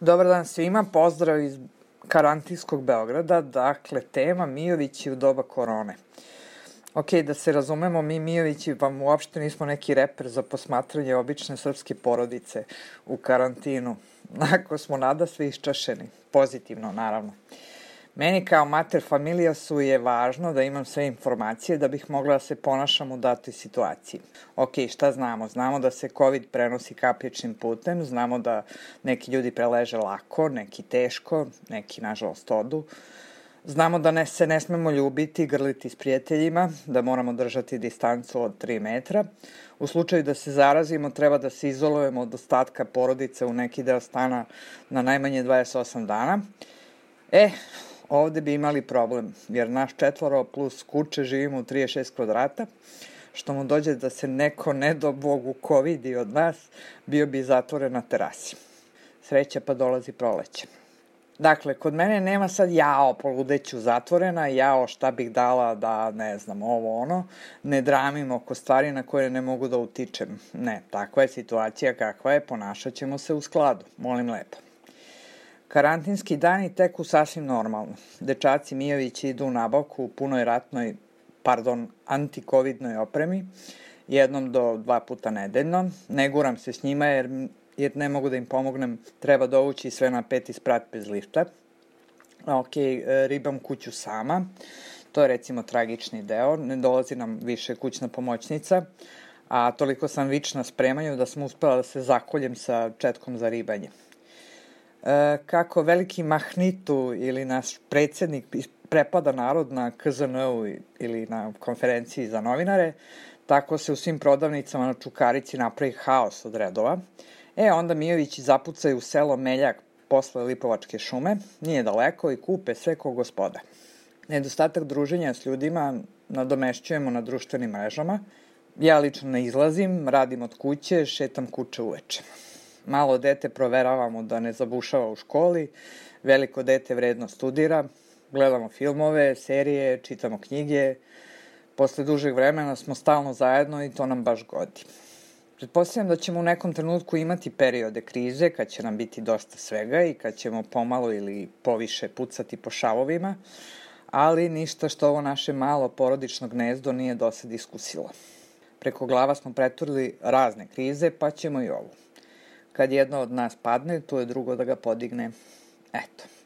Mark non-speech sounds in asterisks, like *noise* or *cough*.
Dobar dan svima, pozdrav iz karantinskog Beograda, dakle tema Mijovići u doba korone. Ok, da se razumemo, mi Mijovići vam uopšte nismo neki reper za posmatranje obične srpske porodice u karantinu. *laughs* Ako smo nada sve iščašeni, pozitivno naravno. Meni kao mater familija su je važno da imam sve informacije da bih mogla da se ponašam u datoj situaciji. Ok, šta znamo? Znamo da se COVID prenosi kapljičnim putem, znamo da neki ljudi preleže lako, neki teško, neki nažalost odu. Znamo da ne, se ne smemo ljubiti, grliti s prijateljima, da moramo držati distancu od 3 metra. U slučaju da se zarazimo, treba da se izolujemo od ostatka porodice u neki deo stana na najmanje 28 dana. E, ovde bi imali problem, jer naš četvoro plus kuće živimo u 36 kvadrata, što mu dođe da se neko ne do Bogu covidi od nas, bio bi zatvoren na terasi. Sreća pa dolazi proleće. Dakle, kod mene nema sad jao, poludeću zatvorena, jao šta bih dala da, ne znam, ovo ono, ne dramim oko stvari na koje ne mogu da utičem. Ne, takva je situacija kakva je, ponašat ćemo se u skladu, molim lepo. Karantinski dani teku sasvim normalno. Dečaci Mijovići idu u nabavku u punoj ratnoj, pardon, antikovidnoj opremi, jednom do dva puta nedeljno. Ne guram se s njima jer, jer ne mogu da im pomognem, treba dovući sve na peti sprat bez lifta. Ok, ribam kuću sama, to je recimo tragični deo, ne dolazi nam više kućna pomoćnica, a toliko sam vična spremanju da sam uspela da se zakoljem sa četkom za ribanje. E, kako veliki mahnitu ili naš predsednik prepada narod na KZN-u ili na konferenciji za novinare, tako se u svim prodavnicama na Čukarici napravi haos od redova. E, onda Mijovići zapucaju u selo Meljak posle Lipovačke šume, nije daleko i kupe sve ko gospoda. Nedostatak druženja s ljudima nadomešćujemo na društvenim mrežama. Ja lično ne izlazim, radim od kuće, šetam kuće uveče. Malo dete proveravamo da ne zabušava u školi, veliko dete vredno studira, gledamo filmove, serije, čitamo knjige. Posle dužeg vremena smo stalno zajedno i to nam baš godi. Pretpostavljam da ćemo u nekom trenutku imati periode krize kad će nam biti dosta svega i kad ćemo pomalo ili poviše pucati po šavovima, ali ništa što ovo naše malo porodično gnezdo nije do sad iskusilo. Preko glava smo preturili razne krize, pa ćemo i ovu. Kad jedno od nas padne, to je drugo da ga podigne. Eto,